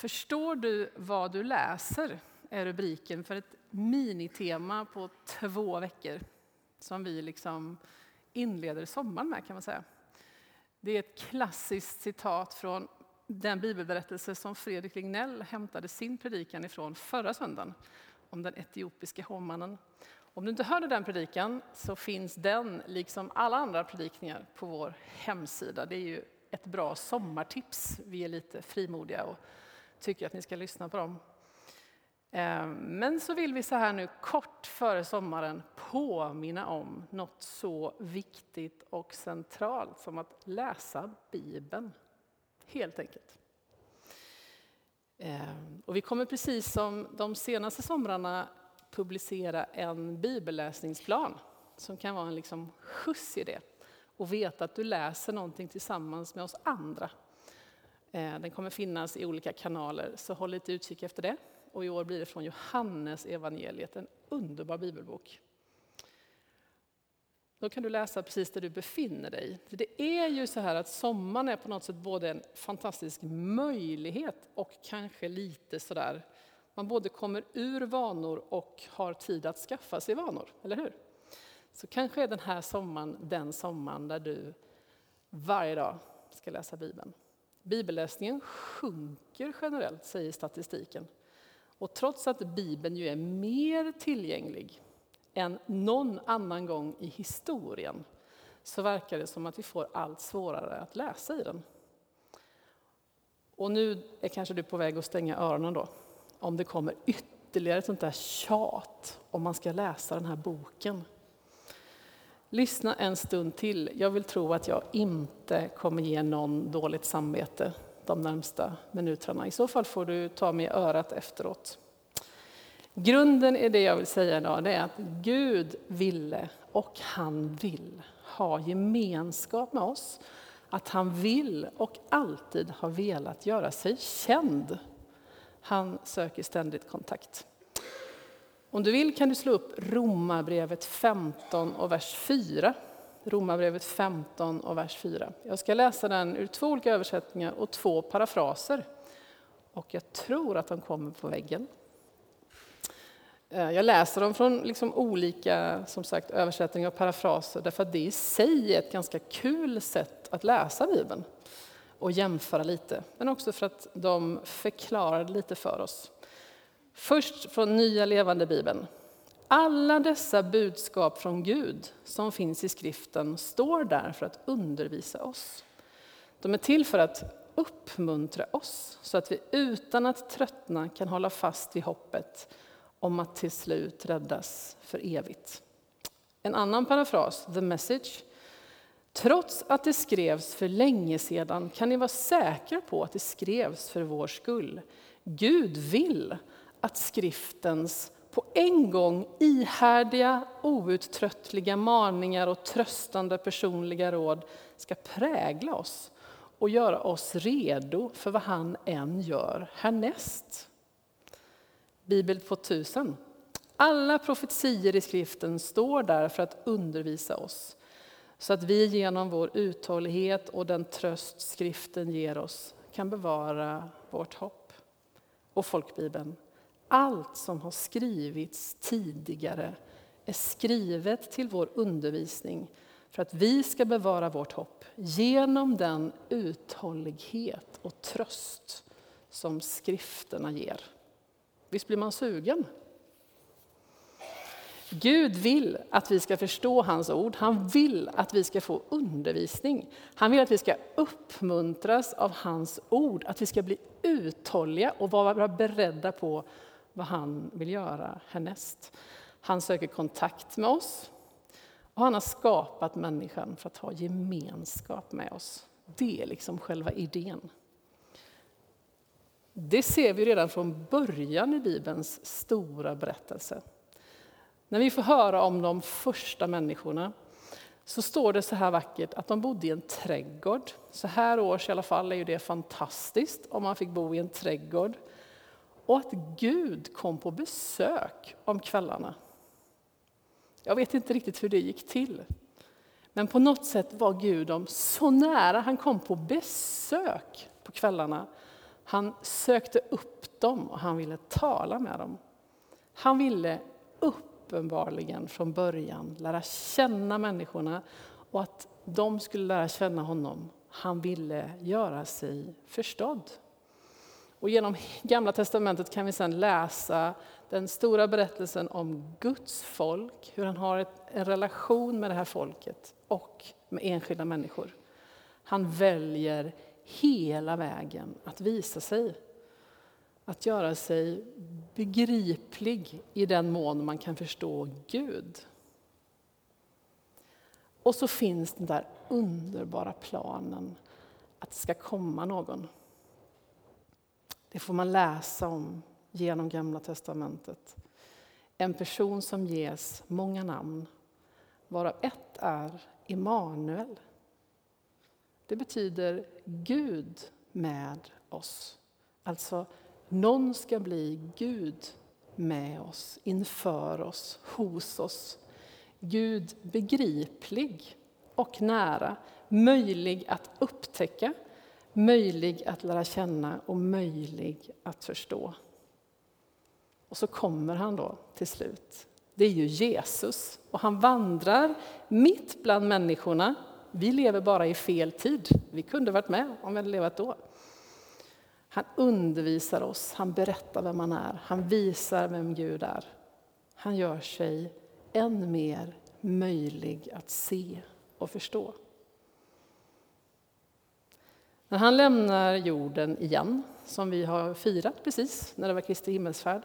Förstår du vad du läser? är rubriken för ett minitema på två veckor som vi liksom inleder sommaren med kan man säga. Det är ett klassiskt citat från den bibelberättelse som Fredrik Lignell hämtade sin predikan ifrån förra söndagen om den etiopiske hovmannen. Om du inte hörde den predikan så finns den, liksom alla andra predikningar, på vår hemsida. Det är ju ett bra sommartips. Vi är lite frimodiga och tycker att ni ska lyssna på dem. Eh, men så vill vi så här nu kort före sommaren påminna om något så viktigt och centralt som att läsa Bibeln. Helt enkelt. Eh, och vi kommer precis som de senaste somrarna publicera en bibelläsningsplan som kan vara en liksom skjuts i det. Och veta att du läser någonting tillsammans med oss andra. Eh, den kommer finnas i olika kanaler, så håll lite utkik efter det. Och i år blir det från Johannes evangeliet, en underbar bibelbok. Då kan du läsa precis där du befinner dig. För Det är ju så här att sommaren är på något sätt både en fantastisk möjlighet och kanske lite sådär, man både kommer ur vanor och har tid att skaffa sig vanor, eller hur? Så kanske är den här sommaren den sommaren där du varje dag ska läsa Bibeln. Bibelläsningen sjunker generellt, säger statistiken. Och trots att Bibeln ju är mer tillgänglig än någon annan gång i historien så verkar det som att vi får allt svårare att läsa i den. Och nu är kanske du på väg att stänga öronen då, om det kommer ytterligare ett sånt där tjat om man ska läsa den här boken. Lyssna en stund till. Jag vill tro att jag inte kommer ge någon dåligt samvete de närmsta minuterna. I så fall får du ta mig i örat efteråt. Grunden i det jag vill säga idag det är att Gud ville och han vill ha gemenskap med oss. Att han vill och alltid har velat göra sig känd. Han söker ständigt kontakt. Om du vill kan du slå upp Romarbrevet 15 och vers 4. Romarbrevet 15 och vers 4. Jag ska läsa den ur två olika översättningar och två parafraser. Och jag tror att de kommer på väggen. Eh, jag läser dem från liksom olika som sagt, översättningar och parafraser därför att det i sig är ett ganska kul sätt att läsa Bibeln och jämföra lite, men också för att de förklarar lite för oss. Först från Nya levande Bibeln. Alla dessa budskap från Gud som finns i skriften står där för att undervisa oss. De är till för att uppmuntra oss så att vi utan att tröttna kan hålla fast vid hoppet om att till slut räddas för evigt. En annan parafras, the message. Trots att det skrevs för länge sedan kan ni vara säkra på att det skrevs för vår skull. Gud vill att skriftens på en gång ihärdiga, outtröttliga maningar och tröstande personliga råd ska prägla oss och göra oss redo för vad han än gör härnäst. Bibel 2000. Alla profetier i skriften står där för att undervisa oss så att vi genom vår uthållighet och den tröst skriften ger oss kan bevara vårt hopp. Och folkbibeln. Allt som har skrivits tidigare är skrivet till vår undervisning för att vi ska bevara vårt hopp genom den uthållighet och tröst som skrifterna ger. Visst blir man sugen? Gud vill att vi ska förstå hans ord. Han vill att vi ska få undervisning. Han vill att vi ska uppmuntras av hans ord, att vi ska bli uthålliga och vara beredda på vad han vill göra härnäst. Han söker kontakt med oss och han har skapat människan för att ha gemenskap med oss. Det är liksom själva idén. Det ser vi redan från början i Bibelns stora berättelse. När vi får höra om de första människorna så står det så här vackert att de bodde i en trädgård. Så här års i alla fall är ju det fantastiskt om man fick bo i en trädgård. Och att Gud kom på besök om kvällarna. Jag vet inte riktigt hur det gick till. Men på något sätt var Gud dem så nära. Han kom på besök på kvällarna Han sökte upp dem och han ville tala med dem. Han ville uppenbarligen från början lära känna människorna och att de skulle lära känna honom. Han ville göra sig förstådd. Och genom Gamla testamentet kan vi sedan läsa den stora berättelsen om Guds folk, hur han har ett, en relation med det här folket och med enskilda människor. Han väljer hela vägen att visa sig, att göra sig begriplig i den mån man kan förstå Gud. Och så finns den där underbara planen att det ska komma någon. Det får man läsa om genom Gamla testamentet. En person som ges många namn, varav ett är Immanuel. Det betyder Gud med oss. Alltså, någon ska bli Gud med oss, inför oss, hos oss. Gud begriplig och nära, möjlig att upptäcka, möjlig att lära känna och möjlig att förstå. Och så kommer han då till slut. Det är ju Jesus och han vandrar mitt bland människorna. Vi lever bara i fel tid. Vi kunde varit med om vi hade levat då. Han undervisar oss, han berättar vem han är, han visar vem Gud är. Han gör sig än mer möjlig att se och förstå. När han lämnar jorden igen, som vi har firat precis när det var Kristi himmelsfärd,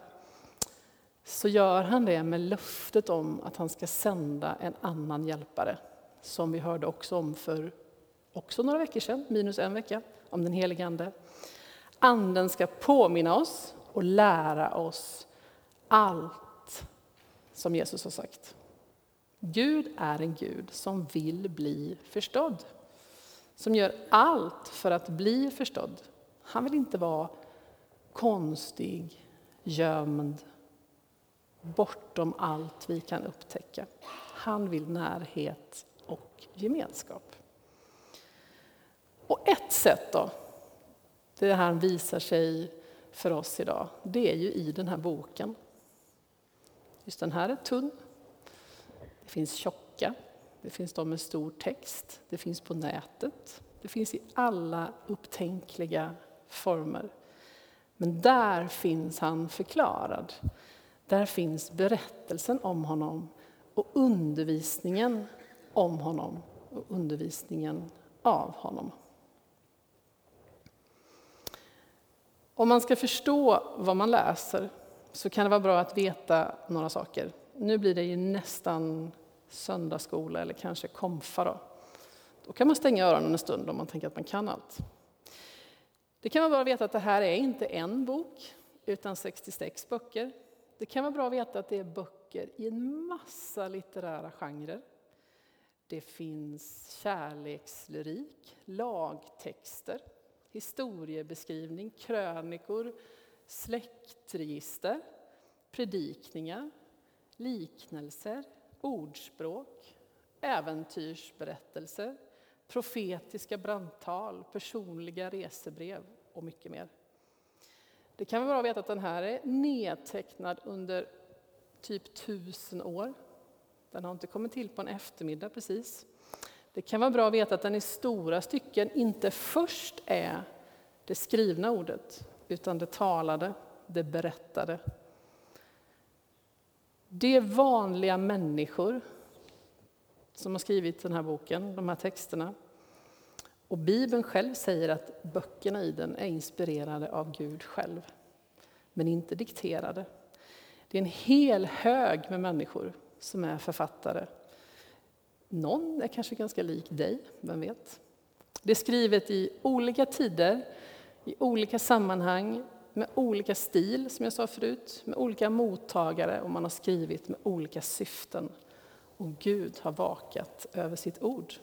så gör han det med löftet om att han ska sända en annan hjälpare, som vi hörde också om för också några veckor sedan, minus en vecka, om den helige Ande. Anden ska påminna oss och lära oss allt som Jesus har sagt. Gud är en Gud som vill bli förstådd. Som gör allt för att bli förstådd. Han vill inte vara konstig, gömd, bortom allt vi kan upptäcka. Han vill närhet och gemenskap. Och ett sätt då, det här visar sig för oss idag, det är ju i den här boken. Just den här är tunn. Det finns tjocka, det finns de med stor text, det finns på nätet. Det finns i alla upptänkliga former. Men där finns han förklarad. Där finns berättelsen om honom och undervisningen om honom och undervisningen av honom. Om man ska förstå vad man läser så kan det vara bra att veta några saker. Nu blir det ju nästan söndagsskola eller kanske komfa. Då. då kan man stänga öronen en stund om man tänker att man kan allt. Det kan vara bra att veta att det här är inte en bok, utan 66 böcker. Det kan vara bra att veta att det är böcker i en massa litterära genrer. Det finns kärlekslyrik, lagtexter, historiebeskrivning, krönikor, släktregister, predikningar, liknelser, ordspråk, äventyrsberättelser, profetiska brandtal, personliga resebrev och mycket mer. Det kan vara bra att veta att den här är nedtecknad under typ tusen år. Den har inte kommit till på en eftermiddag precis. Det kan vara bra att veta att den i stora stycken inte först är det skrivna ordet, utan det talade, det berättade. Det är vanliga människor som har skrivit den här boken, de här texterna. Och Bibeln själv säger att böckerna i den är inspirerade av Gud själv, men inte dikterade. Det är en hel hög med människor som är författare. Någon är kanske ganska lik dig, vem vet? Det är skrivet i olika tider, i olika sammanhang, med olika stil, som jag sa förut, med olika mottagare och man har skrivit med olika syften. Och Gud har vakat över sitt ord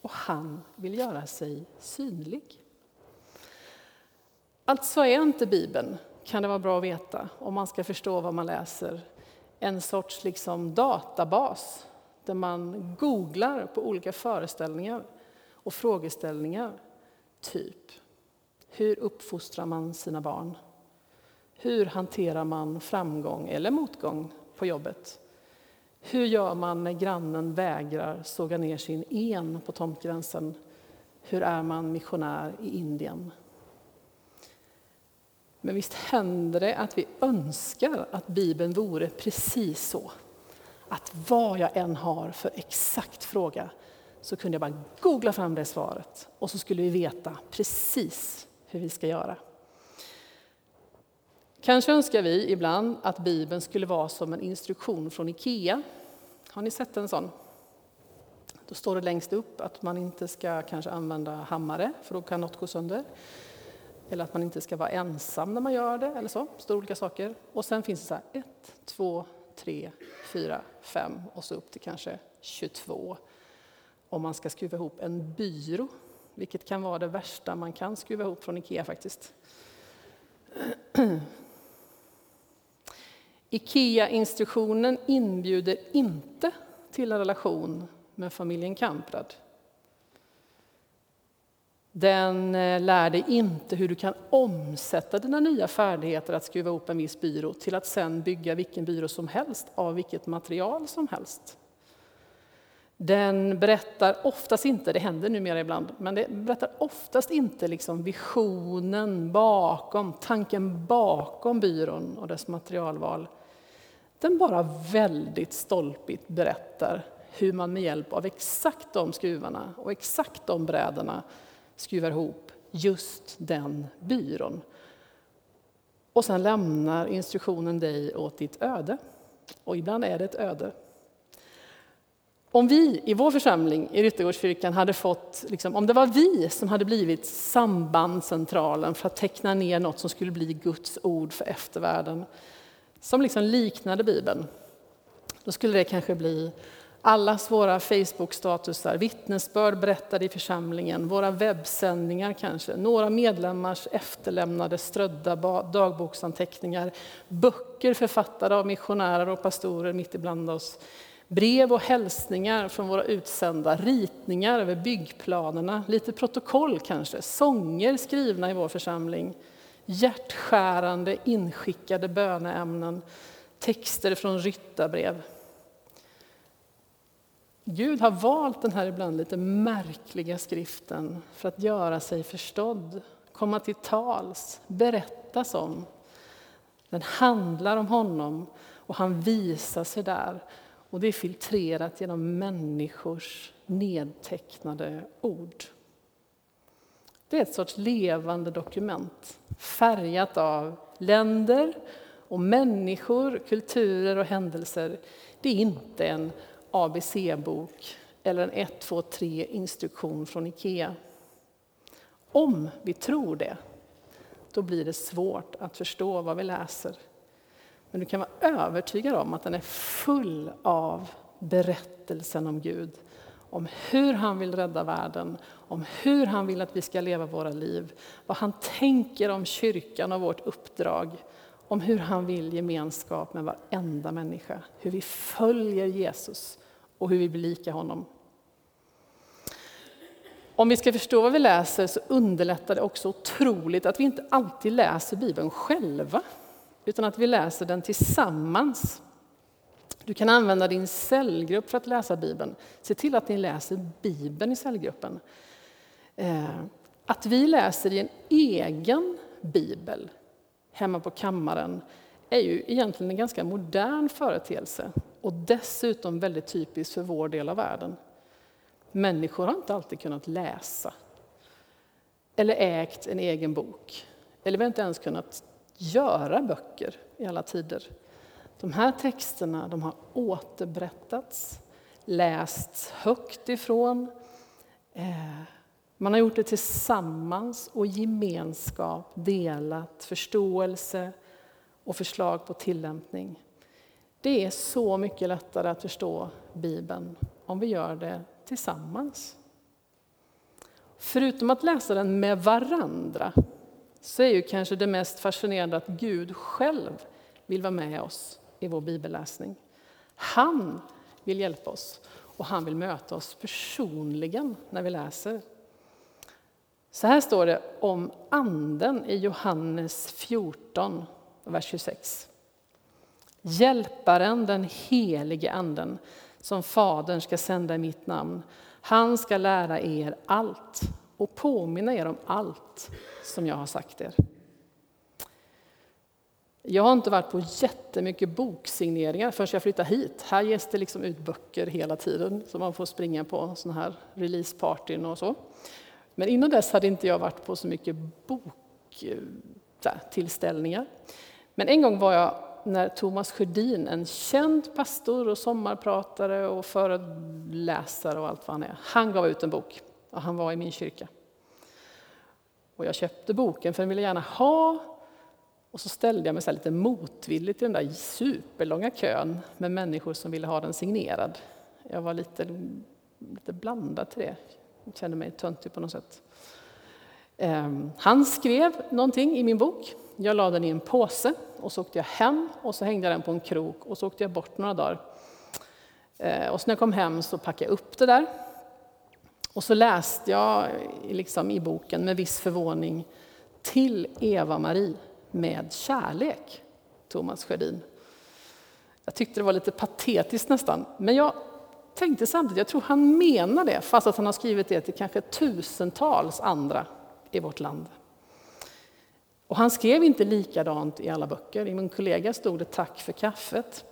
och han vill göra sig synlig. Alltså är inte Bibeln, kan det vara bra att veta om man ska förstå vad man läser, en sorts liksom databas där man googlar på olika föreställningar och frågeställningar. Typ, Hur uppfostrar man sina barn? Hur hanterar man framgång eller motgång på jobbet? Hur gör man när grannen vägrar såga ner sin en på tomtgränsen? Hur är man missionär i Indien? Men visst händer det att vi önskar att Bibeln vore precis så. Att vad jag än har för exakt fråga så kunde jag bara googla fram det svaret och så skulle vi veta precis hur vi ska göra. Kanske önskar vi ibland att Bibeln skulle vara som en instruktion från Ikea. Har ni sett en sån? Då står det längst upp att man inte ska kanske använda hammare, för då kan något gå sönder. Eller att man inte ska vara ensam när man gör det, eller så. står olika saker. Och sen finns det så här 1, 2, 3, 4, 5 och så upp till kanske 22. Om man ska skruva ihop en byrå, vilket kan vara det värsta man kan skruva ihop från Ikea faktiskt. IKEA-instruktionen inbjuder inte till en relation med familjen Kamprad. Den eh, lär dig inte hur du kan omsätta dina nya färdigheter att skruva ihop en viss byrå till att sen bygga vilken byrå som helst av vilket material som helst. Den berättar oftast inte, det händer numera ibland, men det berättar oftast inte liksom visionen bakom, tanken bakom byrån och dess materialval. Den bara väldigt stolpigt berättar hur man med hjälp av exakt de skruvarna och exakt de brädorna skruvar ihop just den byrån. Och sen lämnar instruktionen dig åt ditt öde. Och ibland är det ett öde. Om vi i vår församling i Ryttergårdskyrkan hade fått, liksom, om det var vi som hade blivit sambandscentralen för att teckna ner något som skulle bli Guds ord för eftervärlden, som liksom liknade Bibeln, då skulle det kanske bli allas våra Facebook-statusar, vittnesbörd berättade i församlingen, våra webbsändningar kanske, några medlemmars efterlämnade strödda dagboksanteckningar, böcker författade av missionärer och pastorer mitt ibland oss, brev och hälsningar från våra utsända, ritningar över byggplanerna, lite protokoll kanske, sånger skrivna i vår församling, hjärtskärande inskickade böneämnen, texter från ryttarbrev. Gud har valt den här ibland lite märkliga skriften för att göra sig förstådd, komma till tals, berättas om. Den handlar om honom och han visar sig där. Och det är filtrerat genom människors nedtecknade ord. Det är ett sorts levande dokument, färgat av länder och människor, kulturer och händelser. Det är inte en ABC-bok eller en 1, 2, 3 instruktion från Ikea. Om vi tror det, då blir det svårt att förstå vad vi läser. Men du kan vara övertygad om att den är full av berättelsen om Gud. Om hur han vill rädda världen, om hur han vill att vi ska leva våra liv. Vad han tänker om kyrkan och vårt uppdrag. Om hur han vill gemenskap med varenda människa. Hur vi följer Jesus och hur vi blir lika honom. Om vi ska förstå vad vi läser så underlättar det också otroligt att vi inte alltid läser Bibeln själva, utan att vi läser den tillsammans. Du kan använda din cellgrupp för att läsa Bibeln. Se till att ni läser Bibeln i cellgruppen. Eh, att vi läser i en egen bibel hemma på kammaren är ju egentligen en ganska modern företeelse och dessutom väldigt typiskt för vår del av världen. Människor har inte alltid kunnat läsa eller ägt en egen bok. Eller vi har inte ens kunnat göra böcker i alla tider. De här texterna de har återberättats, lästs högt ifrån. Eh, man har gjort det tillsammans och gemenskap, delat förståelse och förslag på tillämpning. Det är så mycket lättare att förstå Bibeln om vi gör det tillsammans. Förutom att läsa den med varandra så är ju kanske det mest fascinerande att Gud själv vill vara med oss i vår bibelläsning. Han vill hjälpa oss och han vill möta oss personligen när vi läser. Så här står det om Anden i Johannes 14, vers 26. Hjälparen, den helige Anden, som Fadern ska sända i mitt namn. Han ska lära er allt och påminna er om allt som jag har sagt er. Jag har inte varit på jättemycket boksigneringar förrän jag flyttade hit. Här ges det liksom ut böcker hela tiden, så man får springa på såna här releasepartyn och så. Men innan dess hade inte jag varit på så mycket boktillställningar. Eh, Men en gång var jag när Thomas Sjödin, en känd pastor och sommarpratare och föreläsare och allt vad han är, han gav ut en bok och han var i min kyrka. Och jag köpte boken för den ville jag gärna ha och så ställde jag mig så lite motvilligt i den där superlånga kön med människor som ville ha den signerad. Jag var lite, lite blandad till det, jag kände mig töntig på något sätt. Ehm, han skrev någonting i min bok. Jag la den i en påse och så åkte jag hem och så hängde jag den på en krok och så åkte jag bort några dagar. Ehm, och så när jag kom hem så packade jag upp det där. Och så läste jag liksom i boken med viss förvåning till Eva-Marie med kärlek, Thomas Sjödin. Jag tyckte det var lite patetiskt nästan, men jag tänkte samtidigt, jag tror han menar det, fast att han har skrivit det till kanske tusentals andra i vårt land. Och han skrev inte likadant i alla böcker. I min kollega stod det tack för kaffet.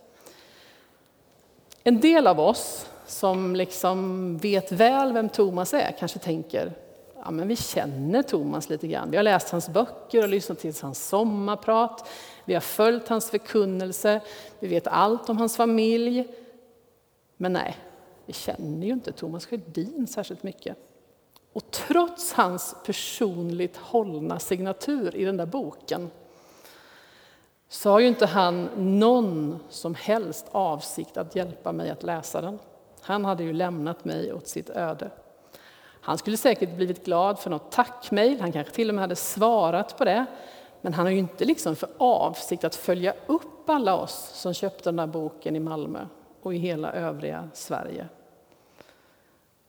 En del av oss som liksom vet väl vem Thomas är kanske tänker ja, men vi känner Thomas lite grann. Vi har läst hans böcker och lyssnat till hans sommarprat. Vi har följt hans förkunnelse. Vi vet allt om hans familj. Men nej, vi känner ju inte Thomas Sjödin särskilt mycket. Och trots hans personligt hållna signatur i den där boken så har ju inte han någon som helst avsikt att hjälpa mig att läsa den. Han hade ju lämnat mig åt sitt öde. Han skulle säkert blivit glad för något tackmejl, han kanske till och med hade svarat på det. Men han har ju inte liksom för avsikt att följa upp alla oss som köpte den där boken i Malmö och i hela övriga Sverige.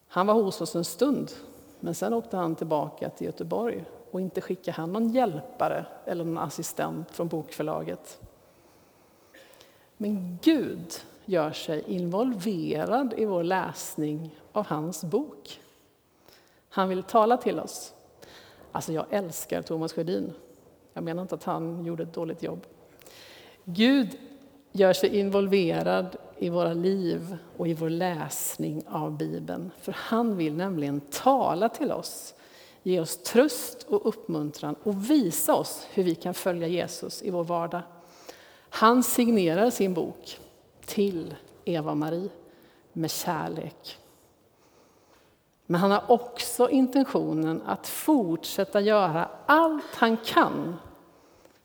Han var hos oss en stund, men sen åkte han tillbaka till Göteborg och inte skickade han någon hjälpare eller någon assistent från bokförlaget. Men Gud gör sig involverad i vår läsning av hans bok. Han vill tala till oss. Alltså jag älskar Thomas Sjödin. Jag menar inte att han gjorde ett dåligt jobb. Gud gör sig involverad i våra liv och i vår läsning av Bibeln. För han vill nämligen tala till oss, ge oss tröst och uppmuntran och visa oss hur vi kan följa Jesus i vår vardag. Han signerar sin bok till Eva-Marie med kärlek. Men han har också intentionen att fortsätta göra allt han kan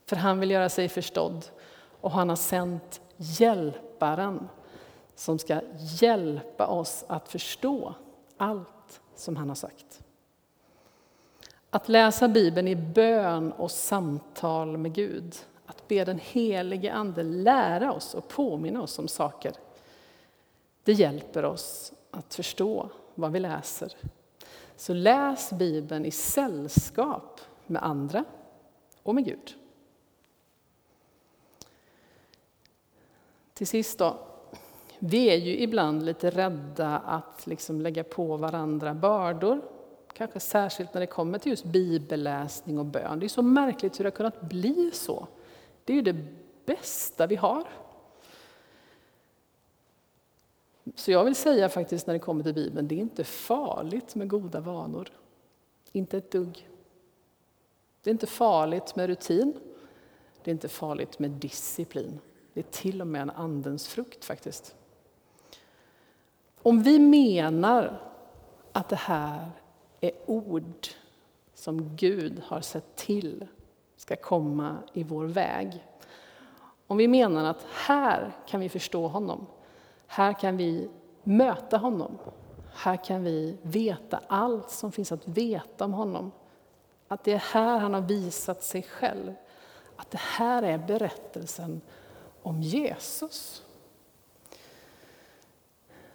för han vill göra sig förstådd och han har sänt Hjälparen som ska hjälpa oss att förstå allt som han har sagt. Att läsa Bibeln i bön och samtal med Gud, att be den helige Ande lära oss och påminna oss om saker, det hjälper oss att förstå vad vi läser. Så läs Bibeln i sällskap med andra och med Gud. Till sist då. Vi är ju ibland lite rädda att liksom lägga på varandra bördor. Kanske särskilt när det kommer till just bibelläsning och bön. Det är så märkligt hur det har kunnat bli så. Det är ju det bästa vi har. Så jag vill säga faktiskt när det kommer till Bibeln, det är inte farligt med goda vanor. Inte ett dugg. Det är inte farligt med rutin. Det är inte farligt med disciplin. Det är till och med en andens frukt faktiskt. Om vi menar att det här är ord som Gud har sett till ska komma i vår väg. Om vi menar att här kan vi förstå honom, här kan vi möta honom. Här kan vi veta allt som finns att veta om honom. Att det är här han har visat sig själv. Att det här är berättelsen om Jesus.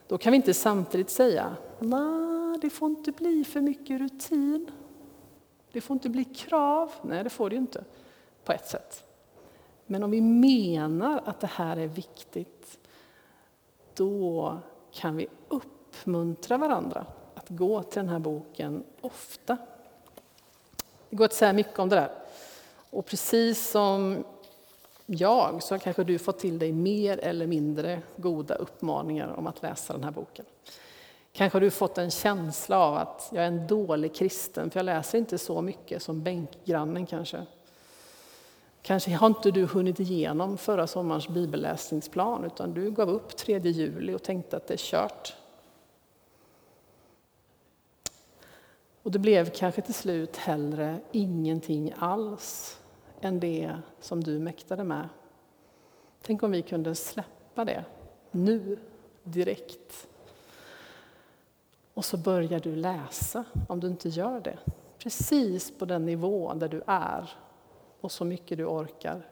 Då kan vi inte samtidigt säga, nej, det får inte bli för mycket rutin. Det får inte bli krav. Nej, det får det ju inte på ett sätt. Men om vi menar att det här är viktigt, då kan vi uppmuntra varandra att gå till den här boken ofta. Det går att säga mycket om det där. Och precis som jag så har kanske du fått till dig mer eller mindre goda uppmaningar om att läsa den här boken. Kanske har du fått en känsla av att jag är en dålig kristen, för jag läser inte så mycket som bänkgrannen kanske. Kanske har inte du hunnit igenom förra sommarens bibelläsningsplan, utan du gav upp 3 juli och tänkte att det är kört. Och det blev kanske till slut hellre ingenting alls än det som du mäktade med. Tänk om vi kunde släppa det nu, direkt. Och så börjar du läsa, om du inte gör det. Precis på den nivå där du är och så mycket du orkar.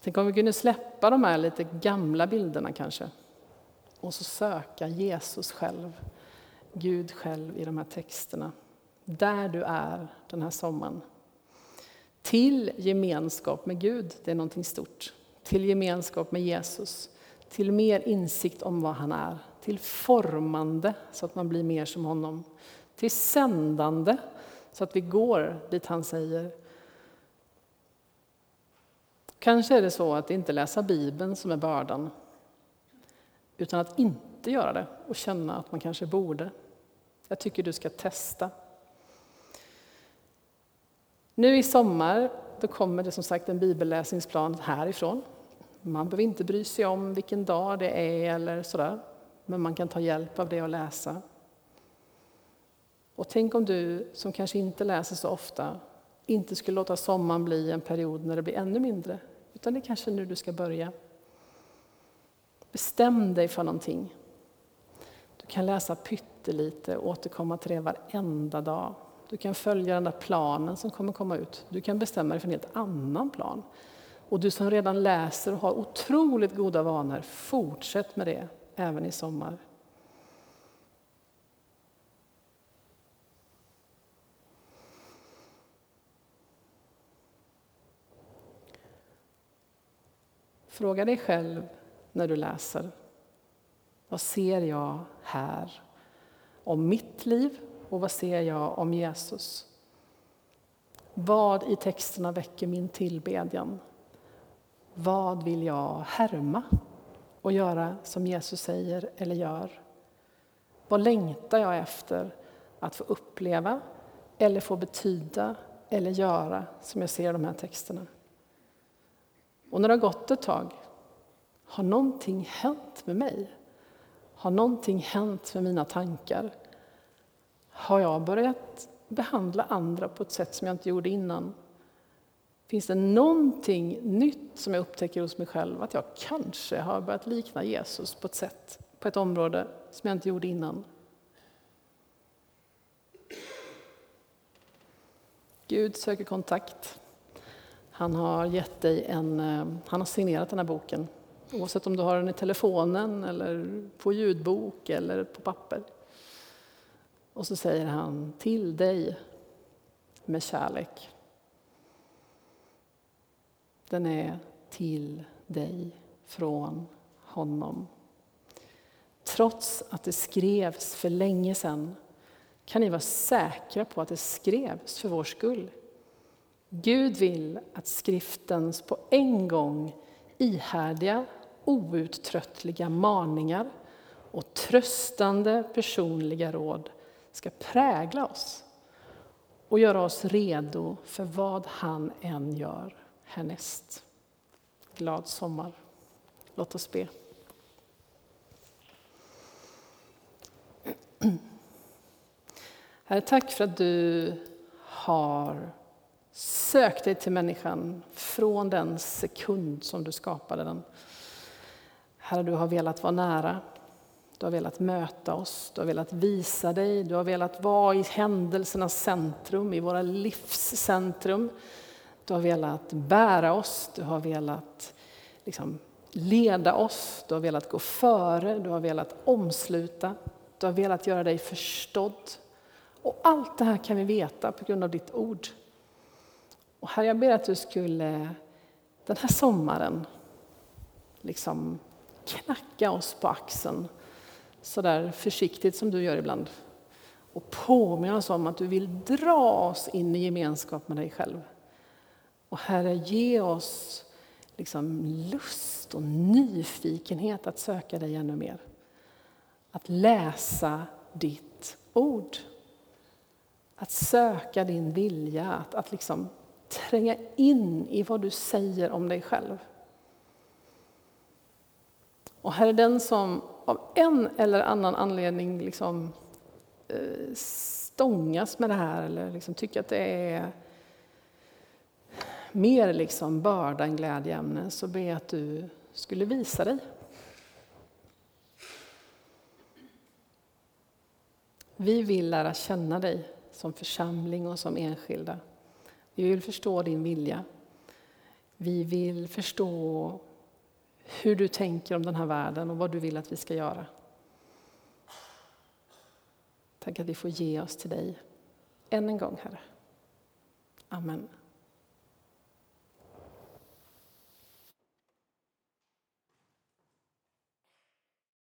Tänk om vi kunde släppa de här lite gamla bilderna kanske och så söka Jesus själv, Gud själv i de här texterna. Där du är den här sommaren. Till gemenskap med Gud, det är någonting stort. Till gemenskap med Jesus, till mer insikt om vad han är. Till formande, så att man blir mer som honom. Till sändande, så att vi går dit han säger. Kanske är det så att det inte läsa Bibeln som är bördan, utan att inte göra det och känna att man kanske borde. Jag tycker du ska testa. Nu i sommar då kommer det som sagt en bibelläsningsplan härifrån. Man behöver inte bry sig om vilken dag det är eller sådär, men man kan ta hjälp av det och läsa. Och tänk om du, som kanske inte läser så ofta, inte skulle låta sommaren bli en period när det blir ännu mindre, utan det är kanske nu du ska börja. Bestäm dig för någonting. Du kan läsa pyttelite och återkomma till det varenda dag. Du kan följa den där planen som kommer komma ut. Du kan bestämma dig för en helt annan plan. Och du som redan läser och har otroligt goda vanor, fortsätt med det även i sommar. Fråga dig själv när du läser. Vad ser jag här om mitt liv och vad ser jag om Jesus? Vad i texterna väcker min tillbedjan? Vad vill jag härma och göra som Jesus säger eller gör? Vad längtar jag efter att få uppleva eller få betyda eller göra som jag ser i de här texterna? Och när det har gått ett tag, har någonting hänt med mig? Har någonting hänt med mina tankar? Har jag börjat behandla andra på ett sätt som jag inte gjorde innan? Finns det någonting nytt som jag upptäcker hos mig själv? Att jag kanske har börjat likna Jesus på ett sätt, på ett område som jag inte gjorde innan? Gud söker kontakt. Han har gett dig en, eh, han har signerat den här boken. Oavsett om du har den i telefonen, eller på ljudbok eller på papper. Och så säger han till dig med kärlek. Den är till dig från honom. Trots att det skrevs för länge sedan kan ni vara säkra på att det skrevs för vår skull. Gud vill att skriftens på en gång ihärdiga, outtröttliga maningar och tröstande personliga råd ska prägla oss och göra oss redo för vad han än gör härnäst. Glad sommar. Låt oss be. Herre, tack för att du har Sök dig till människan från den sekund som du skapade den. Herre, du har velat vara nära. Du har velat möta oss, du har velat visa dig, du har velat vara i händelsernas centrum, i våra livs centrum. Du har velat bära oss, du har velat liksom leda oss, du har velat gå före, du har velat omsluta, du har velat göra dig förstådd Och allt det här kan vi veta på grund av ditt ord. Och Herre, jag ber att du skulle den här sommaren liksom knacka oss på axeln så där försiktigt som du gör ibland och påminna oss om att du vill dra oss in i gemenskap med dig själv. Och Herre, ge oss liksom lust och nyfikenhet att söka dig ännu mer. Att läsa ditt ord. Att söka din vilja, att, att liksom tränga in i vad du säger om dig själv. Och här är den som av en eller annan anledning liksom, eh, stångas med det här eller liksom tycker att det är mer liksom börda än glädjeämne så ber jag att du skulle visa dig. Vi vill lära känna dig som församling och som enskilda. Vi vill förstå din vilja. Vi vill förstå hur du tänker om den här världen och vad du vill att vi ska göra. Tack att vi får ge oss till dig än en gång, Herre. Amen.